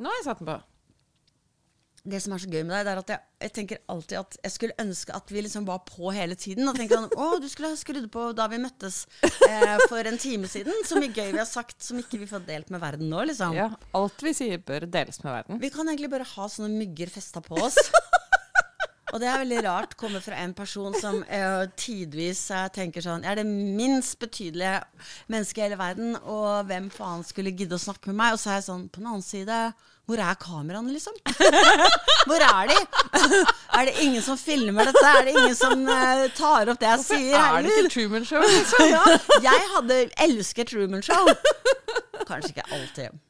Nå har jeg satt den på. Det som er så gøy med deg, det er at jeg, jeg tenker alltid at jeg skulle ønske at vi liksom var på hele tiden. Og tenker sånn, å, du skulle ha skrudd på da vi møttes eh, for en time siden. Så mye gøy vi har sagt som ikke vi får delt med verden nå, liksom. Ja, alt vi sier bør deles med verden. Vi kan egentlig bare ha sånne mygger festa på oss. Og det er veldig rart komme fra en person som uh, tidvis uh, tenker sånn Jeg er det minst betydelige mennesket i hele verden, og hvem faen skulle gidde å snakke med meg? Og så er jeg sånn På den annen side, hvor er kameraene, liksom? Hvor er de? er det ingen som filmer dette? Er det ingen som eh, tar opp det jeg sier? Er det ikke Truman Show? Liksom? ja, jeg hadde elsket Truman Show. Kanskje ikke alltid,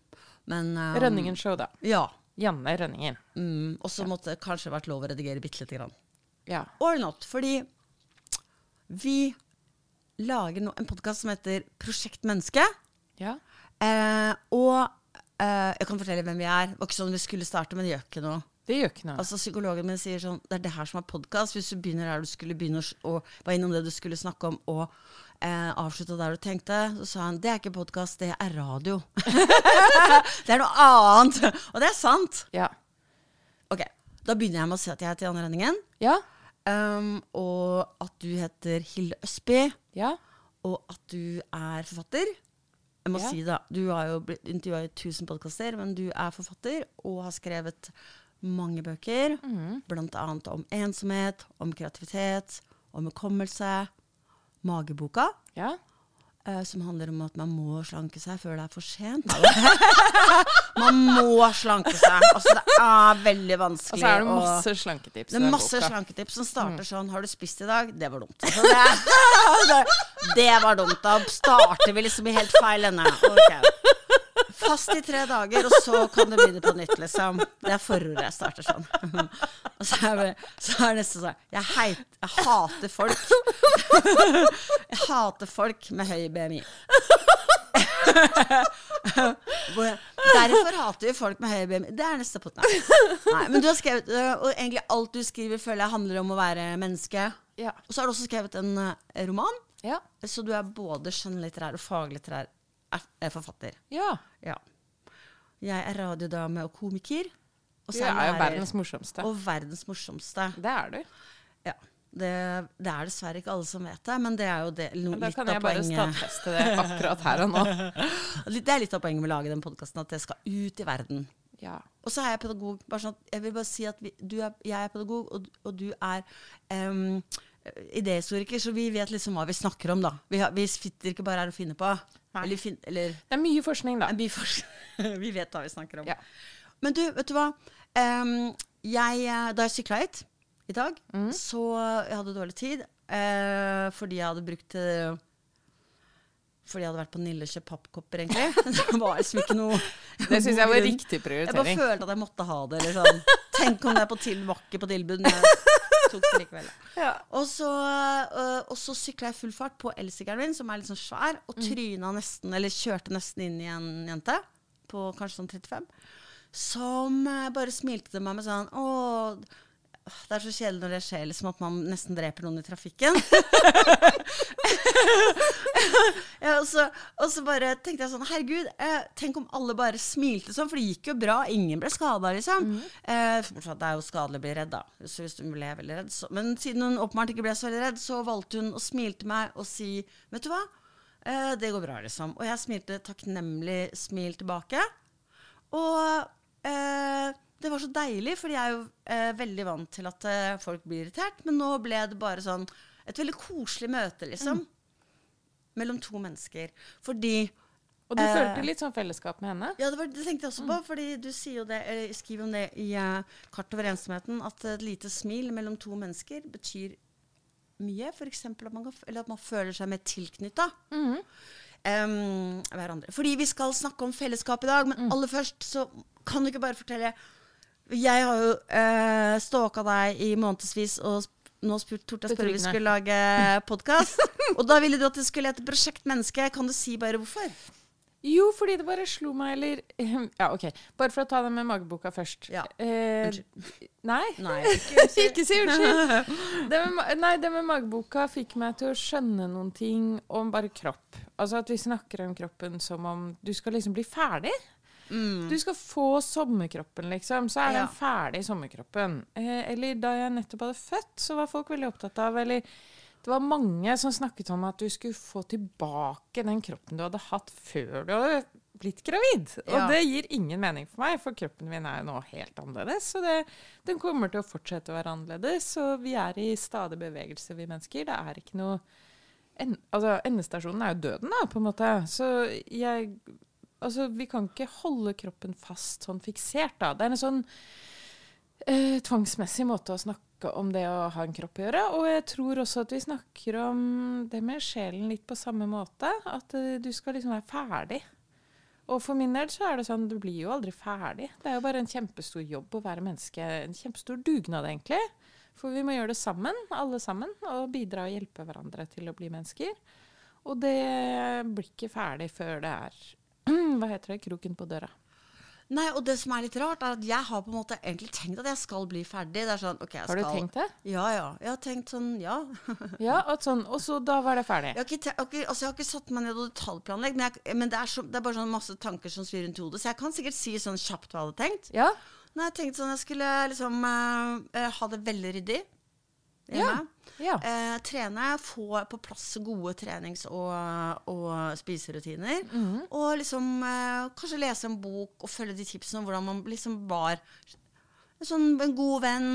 men um, Rønningen Show, da. Ja. Janne Rønningen. Mm, og så måtte det kanskje vært lov å redigere bitte lite grann. Ja. Or not. Fordi vi lager nå en podkast som heter Prosjekt menneske. ja. Eh, og eh, jeg kan fortelle hvem vi er. Det var ikke sånn vi skulle starte, men det gjør ikke noe. Det gjør ikke noe. Altså Psykologen min sier sånn Det er det her som er podkast. Hvis du begynner der du skulle begynne, å og var innom det du skulle snakke om, og eh, avslutta der du tenkte, så sa han det er ikke podkast, det er radio. det er noe annet. Og det er sant. Ja. Ok, Da begynner jeg med å si at jeg heter Janne Renningen. Ja. Um, og at du heter Hilde Østby, Ja. og at du er forfatter. Jeg må Ja. si det, Du har jo blitt intervjua i 1000 podkaster, men du er forfatter og har skrevet mange bøker. Mm. Blant annet om ensomhet, om kreativitet, om hukommelse. Mageboka, ja. eh, som handler om at man må slanke seg før det er for sent. man må slanke seg. Altså, det er veldig vanskelig. Og så er det masse slanketips. det er masse slanketips som starter sånn Har du spist i dag? Det var dumt. Altså, det, det var dumt. Da starter vi liksom i helt feil ende. Ok. Fast i tre dager, og så kan du begynne på nytt, liksom. Det er forordet jeg starter sånn. Og så er, det, så er det nesten sånn jeg, heit, jeg hater folk. Jeg hater folk med høy BMI. Derfor hater vi folk med høy BMI. Det er neste pott. Nei. Men du har skrevet, øh, og egentlig alt du skriver, føler jeg handler om å være menneske. Ja. Og så har du også skrevet en øh, roman, Ja. så du er både skjønnlitterær og faglitterær er- er forfatter. ja. Ja. Jeg er radiodame og komiker. Og Du er jo verdens morsomste. Og verdens morsomste. Det er du. Ja. Det, det er dessverre ikke alle som vet det, men det er jo det, no, poenget. da kan jeg bare stadfeste det akkurat her og nå. Det er litt av poenget med å lage den podkasten, at det skal ut i verden. Ja. Og så er jeg pedagog. Sånn, jeg vil bare si at vi, du er, jeg er pedagog, og, og du er um, idéhistoriker, så vi vet liksom hva vi snakker om, da. Vi, har, vi sitter ikke bare her og finner på. Eller, fin, eller Det er mye forskning, da. Mye byforsk- Vi vet hva vi snakker om. Ja. Men du, vet du hva? Um, jeg, eh, da jeg sykla hit i dag, Mm. så jeg hadde dårlig tid. uh, fordi jeg hadde brukt uh, Fordi jeg hadde vært på Nille og kjøpt pappkopper, egentlig. Det var liksom ikke noe Det syns jeg var riktig riktig Jeg bare følte at jeg måtte ha det. Eller sånn. Tenk om det er på til, var på tilbud, men jeg tok det likevel. Ja. Og så, øh, så sykla jeg full fart på elsykkelen min, som er litt sånn svær, og Mm. tryna nesten, eller kjørte nesten inn i en jente på kanskje sånn 35, som øh, bare smilte til meg med sånn Å, det er så kjedelig når det skjer, liksom at man nesten dreper noen i trafikken. og, så, og så bare tenkte jeg sånn Herregud, eh, tenk om alle bare smilte sånn, for det gikk jo bra. Ingen ble skada, liksom. Eh, bortsett det er jo skadelig å bli redd, da. Så hvis hun ble veldig redd, så. Men siden hun åpenbart ikke ble så veldig redd, så valgte hun å smile til meg og si Vet du hva? Eh, det går bra, liksom. Og jeg smilte takknemlig smil tilbake. Og eh, det var så deilig, fordi jeg er jo eh, veldig vant til at eh, folk blir irritert. Men nå ble det bare sånn et veldig koselig møte, liksom. Mellom to mennesker. Fordi Og du Eh. følte litt sånn fellesskap med henne? Ja, det, var, det tenkte jeg også på, fordi du det, eller skriver om det i uh, Kart over ensomheten, at et lite smil mellom to mennesker betyr mye. F.eks. At, at man føler seg mer tilknytta. hverandre. Fordi vi skal snakke om fellesskap i dag, men aller først så kan du ikke bare fortelle Jeg har jo uh, stalka deg i månedsvis og nå spurt Torte jeg spørre vi skulle lage podkast. og da ville du at det skulle hete Prosjekt menneske. Kan du si bare hvorfor? Jo, fordi det bare slo meg, eller Ja, OK. Bare for å ta det med mageboka først. Ja. Eh, nei. Nei, ikke ikke si unnskyld. Det med, nei, det med mageboka fikk meg til å skjønne noen ting om bare kropp. Altså at vi snakker om kroppen som om du skal liksom bli ferdig. Du skal få sommerkroppen, liksom. Så er den ferdig, sommerkroppen. Eh, eller da jeg nettopp hadde født, så var folk veldig opptatt av Eller det var mange som snakket om at du skulle få tilbake den kroppen du hadde hatt før du hadde blitt gravid. Og Ja. det gir ingen mening for meg, for kroppen min er jo nå helt annerledes. Så det, den kommer til å fortsette å være annerledes. Og vi er i stadig bevegelse, vi mennesker. Det er ikke noe en, altså, Endestasjonen er jo døden, da, på en måte. Så jeg Altså, vi kan ikke holde kroppen fast sånn fiksert, da. Det er en sånn eh, tvangsmessig måte å snakke om det å ha en kropp å gjøre. Og jeg tror også at vi snakker om det med sjelen litt på samme måte. At eh, du skal liksom være ferdig. Og for min del så er det sånn, du blir jo aldri ferdig. Det er jo bare en kjempestor jobb å være menneske. En kjempestor dugnad, egentlig. For vi må gjøre det sammen, alle sammen, og bidra og hjelpe hverandre til å bli mennesker. Og det blir ikke ferdig før det er Hva heter det? Kroken på døra. Nei, og det som er litt rart, er at jeg har på en måte egentlig tenkt at jeg skal bli ferdig. Det er sånn, okay, Har du skal... tenkt det? Ja, ja. Jeg har tenkt sånn, ja. Ja, og sånn, og så da var det ferdig. Jeg har ikke, jeg altså jeg har ikke satt meg ned og detaljplanlegge, men, jeg, men det, er så, det er bare sånn masse tanker som svir rundt i hodet. Så jeg kan sikkert si sånn kjapt hva jeg hadde tenkt. Ja, Nei, jeg tenkte sånn, jeg skulle liksom eh, eh, ha det veldig ryddig hjemme. Ja. Eh, trene, få på plass gode trenings- og, og spiserutiner. Mhm. Og liksom eh, kanskje lese en bok og følge de tipsene om hvordan man liksom var en, sånn, en god venn,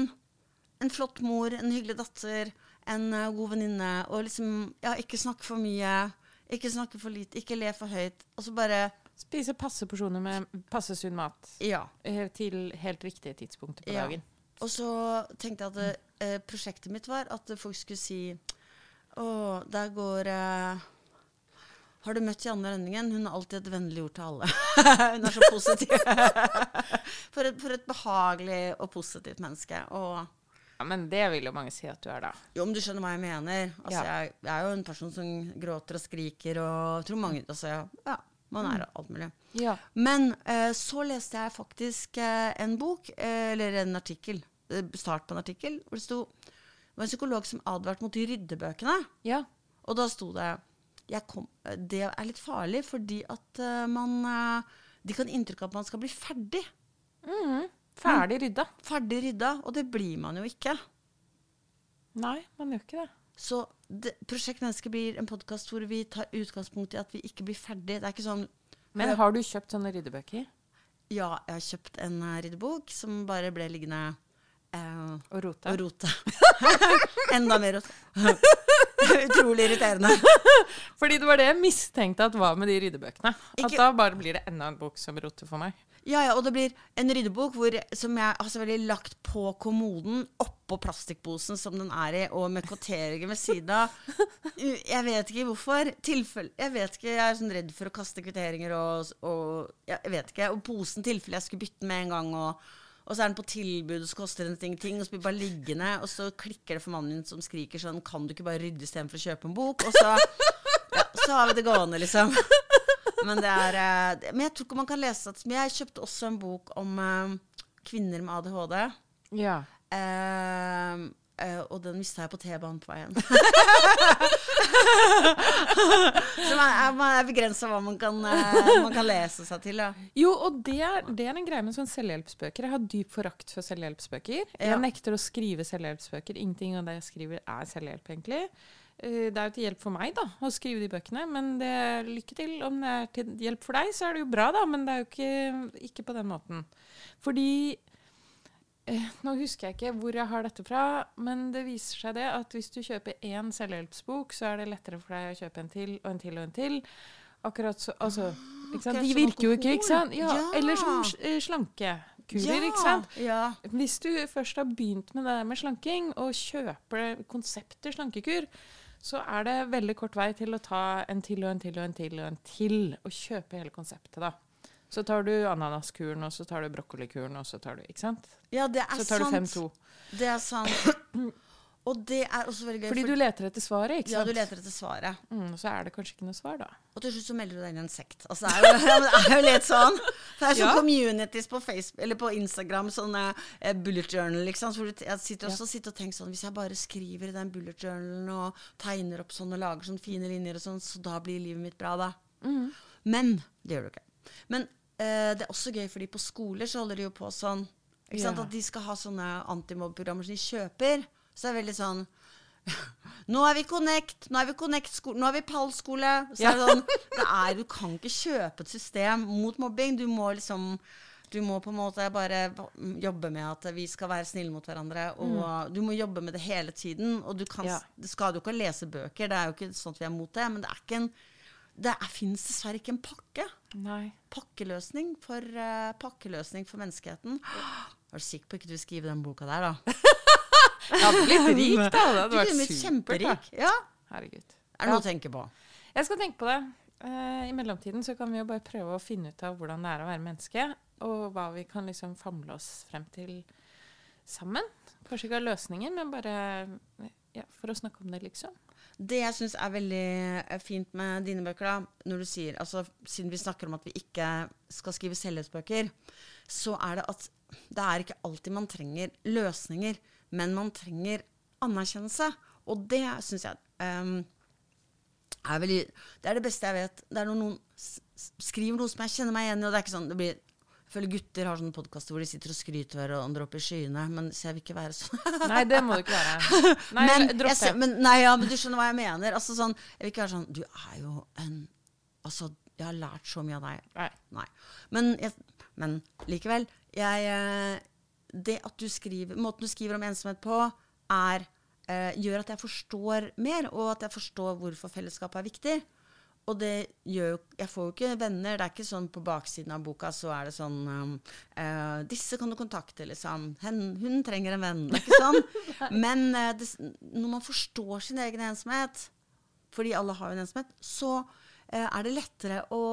en flott mor, en hyggelig datter, en uh, god venninne. Og liksom ja, ikke snakke for mye, ikke snakke for lite, ikke le for høyt. Og så bare Spise passe porsjoner med passe sunn mat Ja. eh, til helt riktige tidspunkter på Ja. dagen. Og så tenkte jeg at det, eh, prosjektet mitt var at folk skulle si Å, der går eh, Har du møtt Janne Rønningen? Hun har alltid et vennlig ord til alle. Hun er så positiv. for, et, for et behagelig og positivt menneske. Og Ja, men det vil jo mange si at du er, da. jo, om du skjønner hva jeg mener. Altså, Ja. jeg, jeg er jo en person som gråter og skriker og tror mange altså, ja, man er alt mulig. Ja. Men eh, så leste jeg faktisk eh, en bok, eh, eller en artikkel, start på en artikkel, hvor det sto det var en psykolog som advarte mot de ryddebøkene. ja. Og da sto det kom, eh, Det er litt farlig fordi at eh, man eh, De kan inntrykk av at man skal bli ferdig. Mm, Ferdig rydda. Ferdig rydda. Og det blir man jo ikke. Nei, man gjør ikke det. Så det, Prosjekt Menneske blir en podkast hvor vi tar utgangspunkt i at vi ikke blir ferdig. Det er ikke sånn Men har du kjøpt sånne ryddebøker? Ja, jeg har kjøpt en ryddebok som bare ble liggende eh, Og rote? og rote. Enda mer rote. Utrolig irriterende. Fordi det var det jeg mistenkte at var med de ryddebøkene. At Ikke- da bare blir det enda en bok som roter for meg. Ja, ja, og det blir en ryddebok hvor, som jeg har selvfølgelig lagt på kommoden, oppå plastikkposen som den er i, og med kvoteringen ved siden av. Jeg vet ikke hvorfor. Tilfell, jeg vet ikke, jeg er sånn redd for å kaste kvitteringer og, og Jeg vet ikke. Og posen tilfelle jeg skulle bytte med en gang. og og så er den på tilbud, og så koster den ingenting. Og så blir det bare liggende, og så klikker det for mannen min som skriker sånn Kan du ikke bare rydde istedenfor å kjøpe en bok? Og så, ja, så har vi det gående, liksom. Men, det er, eh, men jeg tror ikke man kan lese. Men jeg kjøpte også en bok om eh, kvinner med ADHD. Ja. Eh, eh, og den mista jeg på T-banen på veien. så man er, man er begrensa hva man kan, uh, man kan lese seg til. Ja. Jo, og det er, det er en greie med sånn selvhjelpsbøker. Jeg har dyp forakt for selvhjelpsbøker. Ja. Jeg nekter å skrive selvhjelpsbøker. Ingenting av det jeg skriver, er selvhjelp, egentlig. Uh, Det er jo til hjelp for meg da, å skrive de bøkene, men det lykke til. Om det er til hjelp for deg, så er det jo bra, da, men det er jo ikke, ikke på den måten. Fordi Nå husker jeg ikke hvor jeg har dette fra, men det viser seg det at hvis du kjøper én selvhjelpsbok, så er det lettere for deg å kjøpe en til og en til og en til. Akkurat så, altså, ikke sant? De virker jo ikke, ikke sant? Ja, Ja. Eller som slankekurer, ja. ikke sant? Ja. Hvis du først har begynt med det der med slanking, og kjøper konseptet slankekur, så er det veldig kort vei til å ta en til og en til og en til og en til, og kjøpe hele konseptet, da. Så tar du ananaskuren, og så tar du brokkolikuren, og så tar du Ikke sant? ja, det er sant. Så tar du sant. 5-2. Det er sant. Og det er også veldig gøy. Fordi for- du leter etter svaret, ikke sant? ja, du leter etter svaret. Mm, og så er det kanskje ikke noe svar, da. Og til slutt så melder du deg inn i en sekt. Altså, det, er jo, ja, det er jo litt sånn. Det er sånn Ja. communities på Facebook, eller på Instagram, sånne eh, bullet journal, liksom. Så du, jeg sitter også sitter og tenker sånn Hvis jeg bare skriver i den bullet journalen og tegner opp sånn og lager sånne fine linjer og sånn, så da blir livet mitt bra, da. Mm. Men det gjør du ikke. Men eh, det er også gøy, fordi på skoler så holder de jo på sånn ikke sant? Ja. At de skal ha sånne antimobbeprogrammer som de kjøper. Så det er veldig sånn Nå er vi Connect, nå er vi Connect-skole, nå er vi Pall-skole. Så er det sånn, det er, du kan ikke kjøpe et system mot mobbing. Du må liksom du må på en måte bare jobbe med at vi skal være snille mot hverandre. Og du må jobbe med det hele tiden. Og du kan, Ja. det skal jo ikke lese bøker, det er jo ikke sånn at vi er mot det. Men det er ikke en det fins dessverre ikke en pakke. Nei. Pakkeløsning for, uh, pakkeløsning for menneskeheten. Er du sikker på ikke du skrive den boka der, da? Jeg hadde blitt rik, da. Det hadde vært supert. kjemperik. Ja. Herregud. Er det noe å tenke på? Jeg skal tenke på det. Eh, I mellomtiden så kan vi jo bare prøve å finne ut av hvordan det er å være menneske, og hva vi kan liksom famle oss frem til sammen. Kanskje ikke ha løsninger, men bare ja, for å snakke om det, liksom. Det jeg syns er veldig eh, fint med dine bøker, da, når du sier altså, Siden vi snakker om at vi ikke skal skrive selvhjelpsbøker, så er det at det er ikke alltid man trenger løsninger, men man trenger anerkjennelse. Og det syns jeg um, er veldig Det er det beste jeg vet. Det er når noen skriver noe som jeg kjenner meg igjen i, og det er ikke sånn det blir jeg føler gutter har sånne podkaster hvor de sitter og skryter hverandre opp i skyene, men så jeg vil ikke være sånn. Nei, det må du ikke være. Nei, men, dropp det. men, nei, ja, men du skjønner hva jeg mener. Altså, sånn, jeg vil ikke være sånn Du er jo en Altså, jeg har lært så mye av deg. Nei. Nei. Men, jeg, men likevel. Jeg, eh, det at du skriver, måten du skriver om ensomhet på, er, eh, gjør at jeg forstår mer, og at jeg forstår hvorfor fellesskapet er viktig. Og det gjør jo Jeg får jo ikke venner. Det er ikke sånn på baksiden av boka så er det sånn eh, Disse kan du kontakte, liksom. Hen, hun trenger en venn. Det er ikke sånn. Men uh, det, når man forstår sin egen ensomhet, fordi alle har jo en ensomhet, så uh, er det lettere å,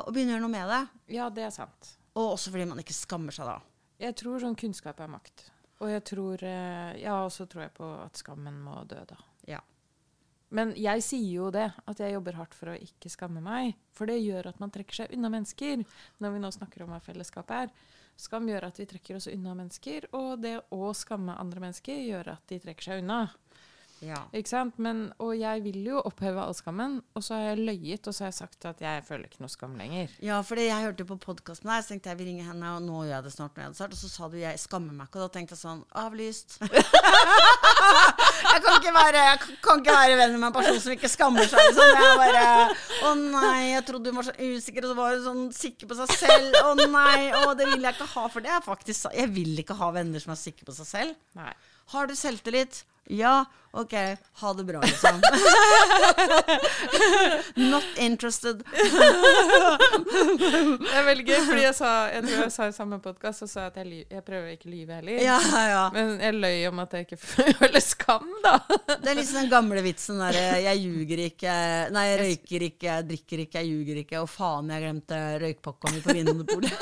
å begynne å gjøre noe med det. Ja, det er sant. Og også fordi man ikke skammer seg da. Jeg tror sånn kunnskap er makt. Og jeg tror eh, Ja, og så tror jeg på at skammen må dø, da. Ja. Men jeg sier jo det, at jeg jobber hardt for å ikke skamme meg. For det gjør at man trekker seg unna mennesker, når vi nå snakker om hva fellesskapet er. Skam gjør at vi trekker oss unna mennesker, og det å skamme andre mennesker gjør at de trekker seg unna. ja. Ikke sant? Men, og jeg vil jo oppheve all skammen, og så har jeg løyet, og så har jeg sagt at jeg føler ikke noe skam lenger. Ja, fordi jeg hørte på podkasten der, så tenkte jeg vi ringer henne, og nå gjør jeg det snart. Og så sa du 'jeg skammer meg ikke', og da tenkte jeg sånn Avlyst. ikke være, jeg kan ikke være venn med en person som ikke skammer seg. Liksom. Jeg bare 'Å nei, jeg trodde hun var så usikker', og så var hun sånn sikker på seg selv. 'Å nei, å, det vil jeg ikke ha', for det er faktisk Jeg vil ikke ha venner som er sikre på seg selv. Nei. Har du selvtillit? Ja, OK. Ha det bra, liksom. Not interested. Det er veldig gøy, fordi jeg sa jeg tror jeg sa i samme podkast så sa jeg at jeg, jeg prøver ikke å lyve heller. Ja, ja. Men jeg løy om at jeg ikke føler skam, da. Det er liksom den gamle vitsen der jeg ljuger ikke Nei, jeg røyker ikke, jeg drikker ikke, jeg ljuger ikke. Og faen, jeg glemte røykpakka mi på Vinmonopolet.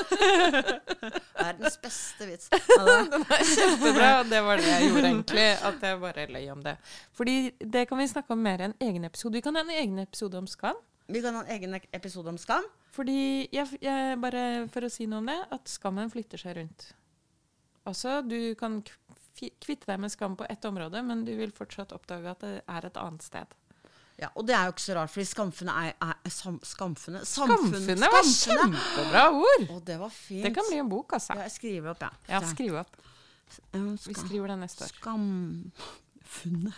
Verdens beste vits. Ja, det- Den er kjempebra, og det var det jeg gjorde egentlig. At jeg bare løy om det. Fordi det kan vi snakke om mer i en egen episode. Vi kan ha en egen episode om skam. Vi kan ha en egen episode om skam. Fordi jeg, jeg bare For å si noe om det, at skammen flytter seg rundt. Altså, du kan kvitte deg med skam på ett område, men du vil fortsatt oppdage at det er et annet sted. Ja, Og det er jo ikke så rart, fordi skamfunnet er, er sam, Skamfunnet? Skamfunnet var kjempebra ord! Å, det var fint. Det kan bli en bok, altså. Ja, jeg skriver opp, ja. Ja, skriv opp. Vi skriver det neste år. Skamfunnet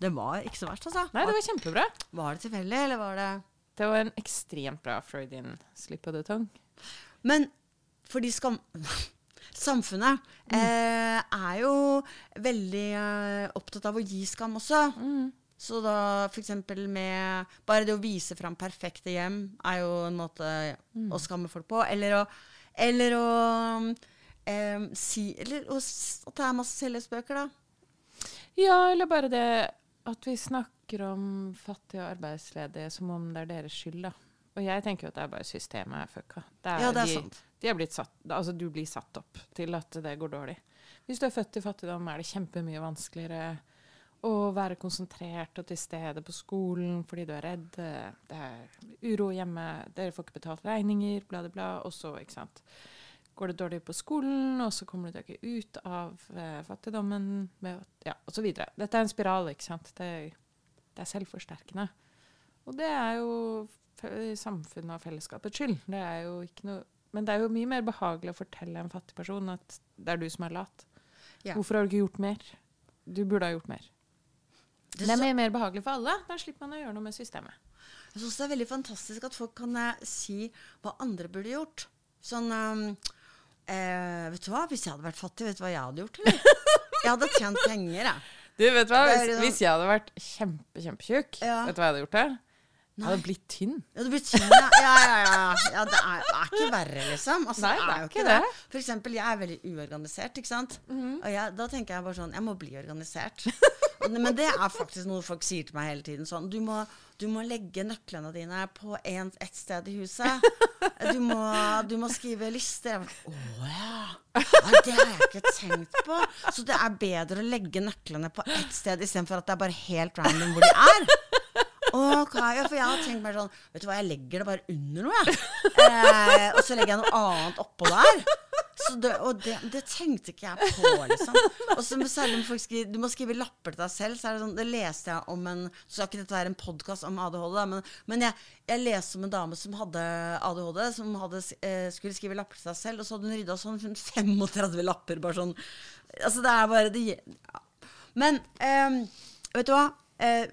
Det var ikke så verst, altså. Nei, det var kjempebra. Var det tilfeldig, eller var det Det var en ekstremt bra Freudian slip of the tongue. Men fordi skam... Samfunnet Mm. eh, er jo veldig eh, opptatt av å gi skam også. Mm. Så da f.eks. med Bare det å vise fram perfekte hjem er jo en måte Mm. å skamme folk på. Eller å, eller å eh, si Eller at det er masse selvhjelpsbøker, da. Ja, eller bare det at vi snakker om fattige og arbeidsledige som om det er deres skyld, da. Og jeg tenker jo at det er bare systemet er fucka. Er Ja, det er de, sant. De er satt, altså du blir satt opp til at det går dårlig. Hvis du er født i fattigdom, er det kjempemye vanskeligere å være konsentrert og til stede på skolen fordi du er redd. Det er uro hjemme, dere får ikke betalt regninger, bla, bla, bla. Og så, ikke sant. Går det dårlig på skolen, og så kommer du deg ikke ut av eh, fattigdommen, med, ja, videre. Dette er en spiral, ikke sant. Det, det er selvforsterkende. Og det er jo samfunnet og fellesskapets skyld. Det er jo ikke noe Men det er jo mye mer behagelig å fortelle en fattig person at det er du som er lat. Ja. Hvorfor har du ikke gjort mer? Du burde ha gjort mer. Det, Det er mye mer behagelig for alle. Da slipper man å gjøre noe med systemet. Jeg synes det er veldig fantastisk at folk kan eh, si hva andre burde gjort. Sånn um, eh, Vet du hva, hvis jeg hadde vært fattig, vet du hva jeg hadde gjort? Eller? Jeg hadde tjent penger, jeg. Du, vet du hva? Er Hvis, hvis jeg hadde vært kjempe, kjempetjukk, Ja. vet du hva jeg hadde gjort? det? Jeg hadde blitt tynn. Ja, det blir tynn, ja. Ja, ja, ja. det, er, det er ikke verre, liksom. Altså, Nei, det er jo ikke det. For eksempel, jeg er veldig uorganisert, ikke sant. Mhm. Og jeg, da tenker jeg bare sånn Jeg må bli organisert. Men det er faktisk noe folk sier til meg hele tiden. Sånn, du må, du må legge nøklene dine på ett sted i huset. Du må, du må skrive lister. Å ja. ja. Det har jeg ikke tenkt på. Så det er bedre å legge nøklene på ett sted istedenfor at det er bare helt random hvor de er. Ok, ja, for jeg har tenkt meg sånn Vet du hva, jeg legger det bare under noe, jeg. Eh, og så legger jeg noe annet oppå der. Det, og det, det tenkte ikke jeg på, liksom. Og så selv om folk skriver, Du må skrive lapper til deg selv. Så er det sånn, det leste jeg om en Så skal ikke dette være en podkast om ADHD, da, men, men jeg, jeg leste om en dame som hadde ADHD, som hadde, eh, skulle skrive lapper til seg selv, og så hadde hun rydda sånn 35 lapper. Bare sånn Altså, det er bare det, ja. Men eh, vet du hva? Eh,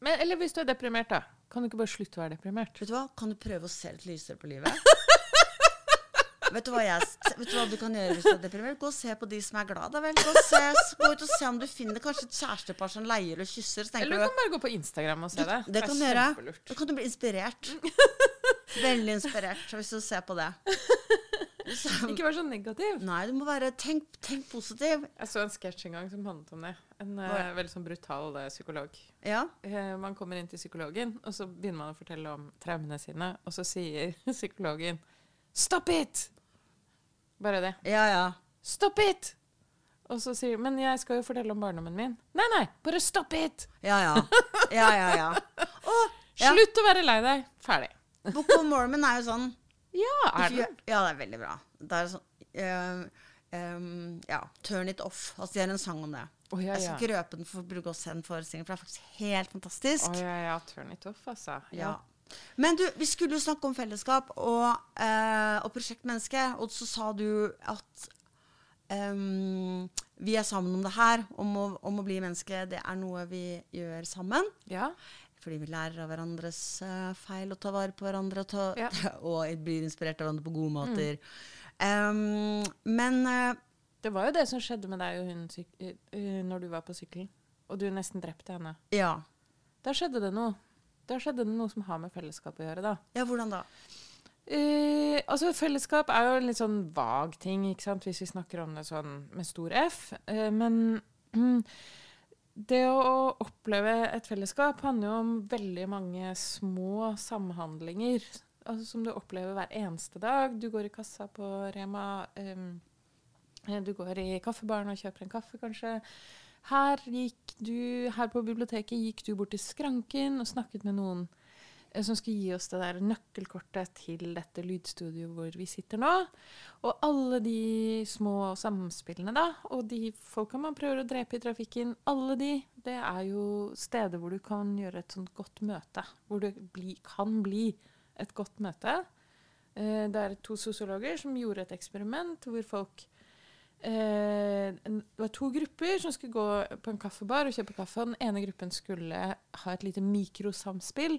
Men, eller hvis du er deprimert, da. Kan du ikke bare slutte å være deprimert? Vet du hva? Kan du prøve å se litt lysere på livet? Vet, du jeg, vet du hva du kan gjøre hvis du er deprimert? Gå og se på de som er glad, da vel. Gå, se, gå ut og se om du finner kanskje et kjærestepar som leier og kysser. Eller du kan bare gå på Instagram og se det. det kan du gjøre. Da kan du bli inspirert. Veldig inspirert hvis du ser på det. Så, Ikke vær så negativ. nei, du må være Tenk, tenk positiv. Jeg så en sketsj en gang som handlet om det. En eh, veldig sånn brutal uh, psykolog. Ja. Uh, man kommer inn til psykologen, og så begynner man å fortelle om traumene sine, og så sier psykologen 'Stop it!' Bare det. Ja, ja. 'Stop it!' Og så sier Men jeg skal jo fortelle om barndommen min. Nei, nei, bare stop it! Ja, ja. Ja, ja, ja. Og, ja. Slutt å være lei deg. Ferdig. Book of Mormon er jo sånn Ja, er den? Ja, det er veldig bra. Det er sånn eh, um, Ja. Turn it off. Altså, de har en sang om det. Å ja, ja. Jeg ja. skal ikke røpe den for oss en forestilling, for det er faktisk helt fantastisk. Å ja, ja. Turn it off, altså. Ja. Men du, vi skulle jo snakke om fellesskap og, eh, og prosjektmenneske, og så sa du at um, vi er sammen om det her, om å, om å bli menneske. Det er noe vi gjør sammen. Ja. Fordi vi lærer av hverandres uh, feil og tar vare på hverandre og, ta, Ja. og blir inspirert av hverandre på gode måter. Em, men uh, Det var jo det som skjedde med deg og hun eh, når du var på sykkelen, og du nesten drepte henne. ja. Da skjedde det noe. Da skjedde det noe som har med fellesskap å gjøre, da. ja, hvordan da? Eh, altså Fellesskap er jo en litt sånn vag ting, ikke sant? hvis vi snakker om det sånn med stor F. Eh, men mm, det å oppleve et fellesskap handler jo om veldig mange små samhandlinger altså, som du opplever hver eneste dag. Du går i kassa på Rema. em, eh, du går i kaffebaren og kjøper en kaffe, kanskje. Her, gikk du, her på biblioteket gikk du bort til skranken og snakket med noen eh, som skulle gi oss det der nøkkelkortet til dette lydstudioet hvor vi sitter nå. Og alle de små samspillene, da, og de folka man prøver å drepe i trafikken, alle de, det er jo steder hvor du kan gjøre et sånt godt møte. Hvor det bli, kan bli et godt møte. Eh, det er to sosiologer som gjorde et eksperiment hvor folk Det var to grupper som skulle gå på en kaffebar og kjøpe kaffe. Den ene gruppen skulle ha et lite mikrosamspill.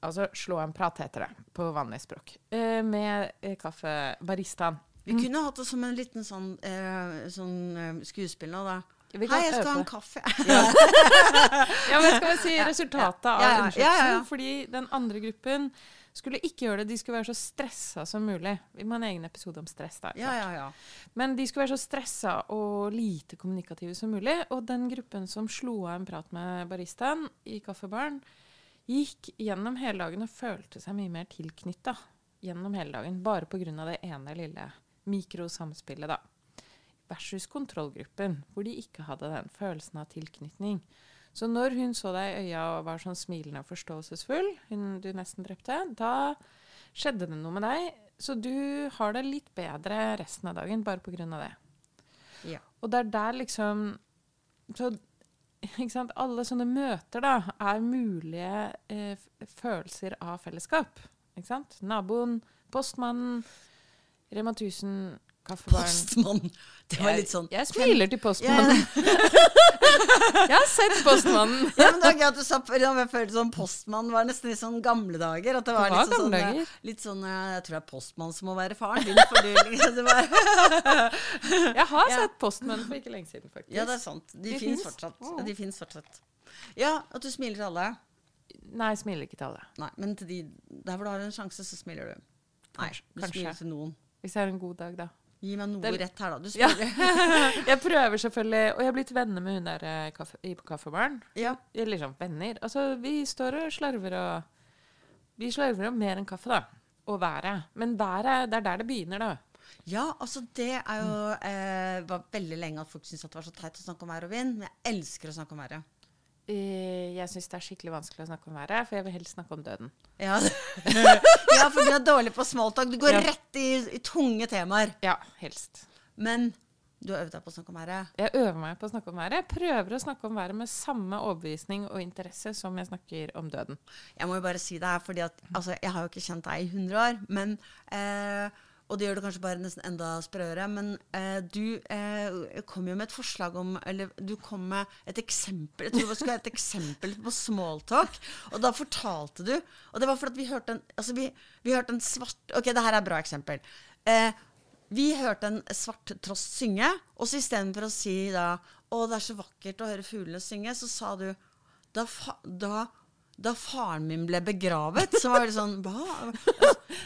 Altså slå en prat, heter det på vanlig språk. Eh, med eh, kaffebaristaen. Vi kunne hatt det som en liten sånn, eh, sånn eh, skuespill nå, da. Hei, jeg skal ha en kaffe. Ja, men skal vi si resultatet av Ja, ja, ja, undersøkelsen? ja, ja. Fordi den andre gruppen skulle ikke gjøre det. De skulle være så stressa som mulig. Vi må ha en egen episode om stress. da. Ja, ja, ja. Men de skulle være så stressa og lite kommunikative som mulig. Og den gruppen som slo av en prat med baristaen i kaffebaren, gikk gjennom hele dagen og følte seg mye mer tilknytta gjennom hele dagen. Bare pga. det ene lille mikrosamspillet, da. Versus kontrollgruppen, hvor de ikke hadde den følelsen av tilknytning. Så når hun så deg i øya og var sånn smilende og forståelsesfull, hun du nesten drepte, da skjedde det noe med deg. Så du har det litt bedre resten av dagen bare pga. det. Ja. Og det er der liksom Så ikke sant? Alle sånne møter da, er mulige eh, følelser av fellesskap. Ikke sant? Naboen, postmannen, Rema 1000, kaffebaren. Postmann. Det var Jeg- litt sånn Jeg smiler til Ja, postmannen. Jeg har sett postmannen. Ja, men det var gøy at du sa jeg følte sånn postmann var nesten litt sånn gamle dager. At det var, Det var litt, sånn, sånn, litt sånn eh, Jeg tror det er postmann som må være faren din. For du, liksom, var, Jeg har Ja. sett postmannen for ikke lenge siden, faktisk. ja, det er sant. De, De fins fortsatt. Oh. De finnes fortsatt. Ja, at du smiler til alle. Nei, jeg smiler ikke til alle. Nei, men til de, der hvor du har en sjanse, så smiler du. Nei, du kanskje. smiler til noen. Hvis jeg har en god dag, da. Gi meg noe Det- rett her, da. Du Ja. smiler. Jeg prøver selvfølgelig, og jeg har blitt venner med hun der eh, kaffe, i kaffebaren. Ja. Liksom venner. Altså, vi står og slarver og Vi slarver om mer enn kaffe, da. Og været. Men været, det er der det begynner, da. Ja, altså det er jo eh, var veldig lenge at folk syntes det var så teit å snakke om vær og vind. Men jeg elsker å snakke om været. Eh, Jeg syns det er skikkelig vanskelig å snakke om været, for jeg vil helst snakke om døden. Ja, ja for du er dårlig på smalltalk. Du går Ja. rett i, i tunge temaer. Ja, helst. Men du har øvd deg på å snakke om været. Jeg øver meg på å snakke om været. Jeg prøver å snakke om været med samme overbevisning og interesse som jeg snakker om døden. Jeg må jo bare si det her, fordi at altså, jeg har jo ikke kjent deg i 100 år. Men, eh, og det gjør det kanskje bare nesten enda sprøere. Men eh, du eh, kom jo med et forslag om Eller du kom med et eksempel. Jeg tror det skulle være et eksempel på smalltalk. Og da fortalte du Og det var fordi vi hørte en Altså, vi, vi hørte en svart Ok, det her er et bra eksempel. Eh, vi hørte en svart trost synge, og så istedenfor å si da 'Å, det er så vakkert å høre fuglene synge', så sa du da, da, da faren min ble begravet, så var det sånn?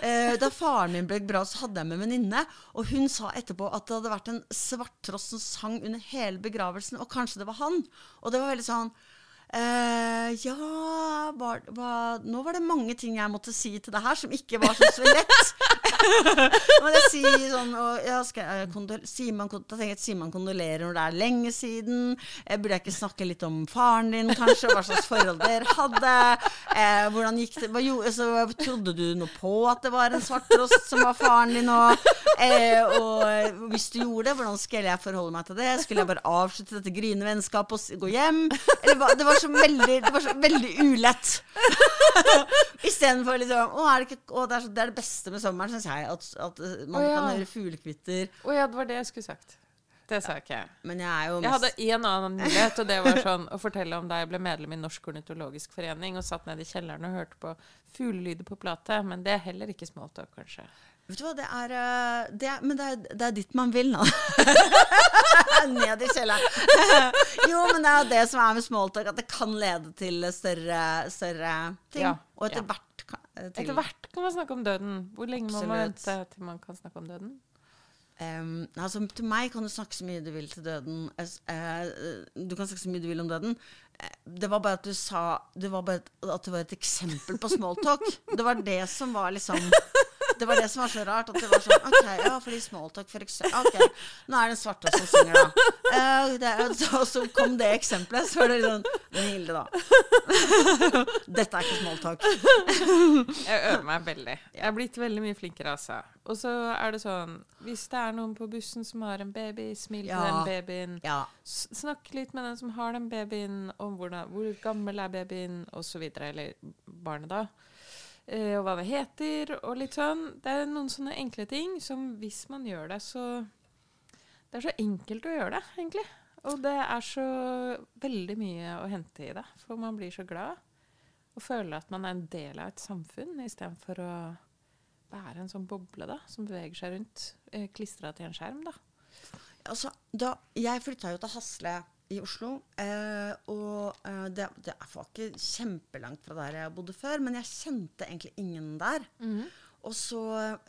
Eh, da faren min ble begravet, så hadde jeg med en venninne, og hun sa etterpå at det hadde vært en svarttross som sang under hele begravelsen, og kanskje det var han. Og det var veldig sånn eh, ja var, var, Nå var det mange ting jeg måtte si til det her som ikke var så, så lett. Må jeg si sånn og, ja, jeg, kondol, sier man, tenker Sier man kondolerer når det er lenge siden? Eh, burde jeg ikke snakke litt om faren din, kanskje? Hva slags forhold dere hadde? Eh, hvordan gikk det jo, så, Trodde du noe på at det var en svarttrost som var faren din? Og, eh, og hvis du gjorde det, hvordan skulle jeg forholde meg til det? Skulle jeg bare avslutte dette gryende vennskapet og gå hjem? Eller, det var så veldig, det var så veldig ulett. Istedenfor liksom Å, er det, ikke, å det, er så, det er det beste med sommeren, syns jeg. At, at uh, man oh, ja. kan høre fuglekvitter. Å ja, det var det jeg skulle sagt. Det sa ikke jeg. Men jeg er jo Jeg hadde mest én annen mulighet, og det var sånn å fortelle om da jeg ble medlem i Norsk ornitologisk forening og satt nede i kjelleren og hørte på fuglelyder på plate. Men det er heller ikke smalltalk, kanskje. Vet du hva, det er, uh, det er Men det er, det er dit man vil nå. Ned i kjelleren. jo, men det er jo det som er med smalltalk, at det kan lede til større, større ting. Ja, Og etter ja. hvert eh, til Etter hvert kan man snakke om døden. Hvor lenge må man vente til man kan snakke om døden? Um, altså, til meg kan du snakke så mye du vil til døden. Eh, du kan snakke så mye du vil om døden. Uh, Det var bare at du sa Det var bare et, at det var et eksempel på smalltalk. Det var det som var liksom Det var det som var så rart. At det var sånn OK, ja, fordi smalltalk for eksempel OK, nå er det en svarte som synger, da. Uh, det, så, så kom det eksempelet, så var det sånn Men Hilde, da. Dette er ikke smalltalk. Jeg øver meg veldig. Jeg er blitt veldig mye flinkere, altså. Og så er det sånn Hvis det er noen på bussen som har en baby, smil til den babyen. Ja. Snakk litt med den som har den babyen, om hvordan, hvor gammel er babyen, osv. Eller barnet, da. Eh, og hva det heter, og litt sånn. Det er noen sånne enkle ting som hvis man gjør det, så Det er så enkelt å gjøre det, egentlig. Og det er så veldig mye å hente i det, for man blir så glad. Og føler at man er en del av et samfunn, istedenfor å være en sånn boble da, som beveger seg rundt, eh, klistra til en skjerm. da. Altså, da, jeg flytta jo til Hasle i Oslo. Eh, og eh, det, det var ikke kjempelangt fra der jeg bodde før, men jeg kjente egentlig ingen der. Og så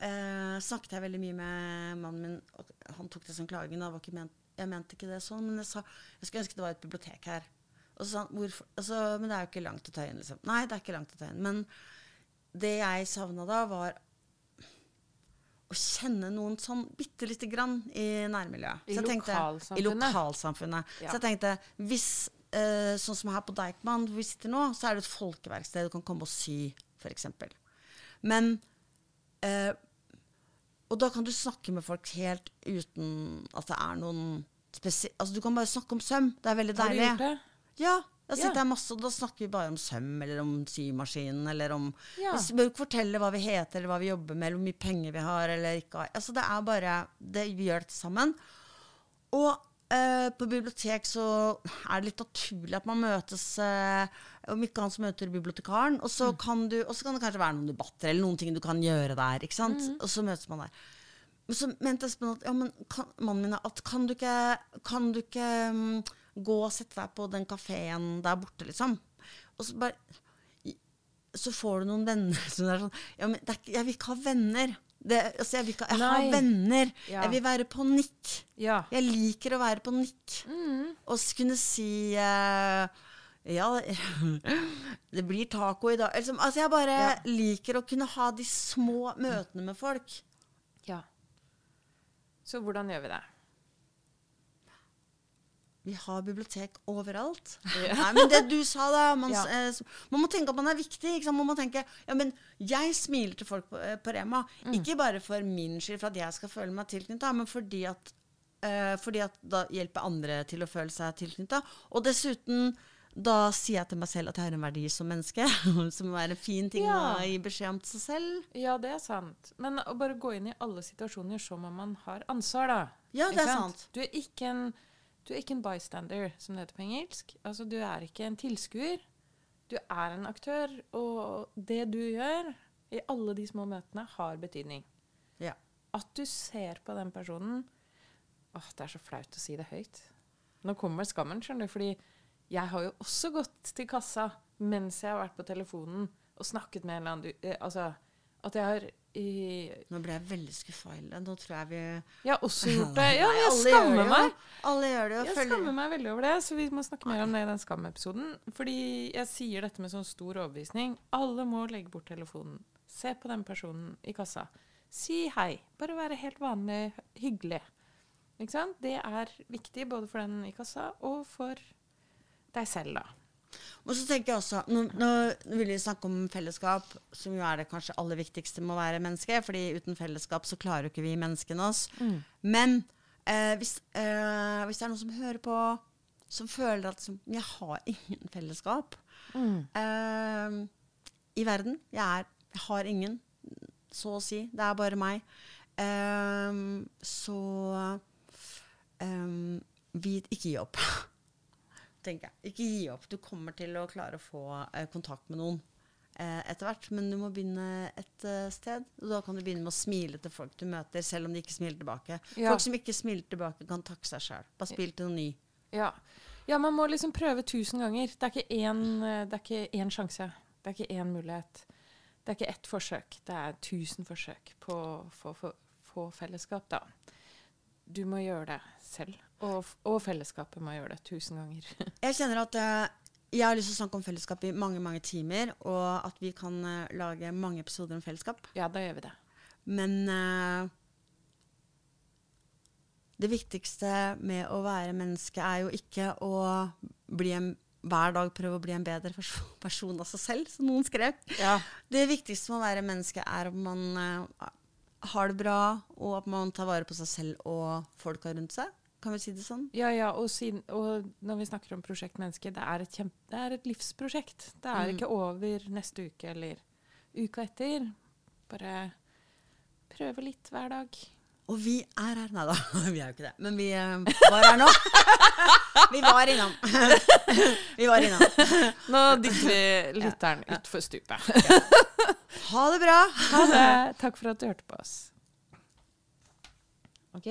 eh, snakket jeg veldig mye med mannen min, og han tok det som klagen. Ment, jeg mente ikke det sånn, men jeg sa jeg skulle ønske det var et bibliotek her. Og så sa han hvorfor altså, Men det er jo ikke langt å ta inn, liksom. Nei, det er ikke langt å ta inn. Men det jeg savna da, var å kjenne noen sånn bitte lite grann i nærmiljøet. I tenkte- lokalsamfunnet. I lokalsamfunnet. Ja. Så jeg tenkte hvis eh, Sånn som her på Deichman, hvor vi sitter nå, så er det et folkeverksted. Du kan komme og sy, f.eks. Men eh, Og da kan du snakke med folk helt uten at det er noen spesi... Altså, du kan bare snakke om søm. Det er veldig deilig. Har du gjort det? Ja. Da sitter jeg masse, og da snakker vi bare om søm, eller om symaskinen, eller om Ja. Vi bør ikke fortelle hva vi heter, eller hva vi jobber med, eller hvor mye penger vi har, eller ikke har. Altså, det er bare det, Vi gjør dette sammen. Og eh, på bibliotek så er det litt naturlig at man møtes eh, Om ikke annet som møter bibliotekaren, og så, kan du, og så kan det kanskje være noen debatter eller noen ting du kan gjøre der. ikke sant? Og så møtes man der. Men så mente Espen at ja, men kan, mannen min at kan du ikke, kan du ikke mm, gå og sette deg på den kafeen der borte, liksom? Og så bare Så får du noen venner som er sånn Ja, men det er jeg vil ikke ha venner. Det, altså, jeg vil ikke jeg har venner. Ja. Jeg vil være på nikk. Ja. Jeg liker å være på nikk. Og kunne si eh, ja, det blir taco i dag. Altså, altså jeg bare Ja. liker å kunne ha de små møtene med folk. ja. Så hvordan gjør vi det? Vi har bibliotek overalt. Ja. Nei, men det du sa da Man, Ja. eh, man må tenke at man er viktig. Ikke sant? Man må tenke ja, men jeg smiler til folk på, eh, på Rema. Mm. Ikke bare for min skyld, for at jeg skal føle meg tilknytta, men fordi at, eh, fordi at da hjelper andre til å føle seg tilknytta. Og dessuten da sier jeg til meg selv at jeg har en verdi som menneske, som er en fin ting Ja. å gi beskjed om til seg selv. Ja, det er sant. Men å bare gå inn i alle situasjoner som om man har ansvar, da. Ja, det er sant. Du er ikke en, du er ikke en bystander, som det heter på engelsk. Altså, du er ikke en tilskuer. Du er en aktør, og det du gjør i alle de små møtene, har betydning. Ja. At du ser på den personen Åh, det er så flaut å si det høyt. Nå kommer skammen, skjønner du, fordi jeg har jo også gått til kassa mens jeg har vært på telefonen og snakket med en eller annen du- eh, Altså, at jeg har i, Nå ble jeg veldig skuffa, Hilde. Nå tror jeg vi Jeg har også gjort det. Ja, jeg skammer det meg. Alle gjør det. Jeg følger- skammer meg veldig over det, så vi må snakke mer om det i den skamepisoden. Fordi jeg sier dette med sånn stor overbevisning. Alle må legge bort telefonen. Se på den personen i kassa. Si hei. Bare være helt vanlig hyggelig. Ikke sant? Det er viktig både for den i kassa og for deg selv, da. Og så tenker jeg også, Nå, nå vil vi snakke om fellesskap, som jo er det kanskje aller viktigste med å være menneske. fordi uten fellesskap så klarer jo ikke vi menneskene oss. Men eh, hvis, eh, hvis det er noen som hører på, som føler at som, jeg har ingen fellesskap eh, i verden jeg, er, jeg har ingen, så å si. Det er bare meg. Eh, så eh, vi, ikke gi opp tenker jeg. Ikke gi opp. Du kommer til å klare å få eh, kontakt med noen eh, etter hvert. Men du må begynne et eh, sted. Og da kan du begynne med å smile til folk du møter, selv om de ikke smiler tilbake. Ja. Folk som ikke smiler tilbake, kan takke seg sjøl. Bare spill til noe ny. Ja. ja, man må liksom prøve tusen ganger. Det er ikke én, eh, det er ikke én sjanse. Det er ikke én mulighet. Det er ikke ett forsøk. Det er tusen forsøk på å få, fellesskap, da. Du må gjøre det selv. Og, og fellesskapet må gjøre det tusen ganger. Jeg kjenner at eh, jeg har lyst til å snakke om fellesskap i mange mange timer, og at vi kan eh, lage mange episoder om fellesskap. ja, da gjør vi det. Men uh, det viktigste med å være menneske er jo ikke å bli en, hver dag prøve å bli en bedre person av seg selv, som noen skrev. Ja. Det viktigste med å være menneske er at man uh, har det bra, og at man tar vare på seg selv og folka rundt seg. Kan vi si det sånn? Ja, ja, og, siden, og når vi snakker om Prosjekt Menneske, det er et, kjempe, det er et livsprosjekt. Det er ikke over neste uke eller uka etter. Bare prøve litt hver dag. Og vi er her Nei da, vi er jo ikke det. Men vi eh, var her nå. Vi var innom. Vi var innom. Nå dytter vi lytteren utfor stupet. Ha det bra. Ha det. Takk for at du hørte på oss. Ok?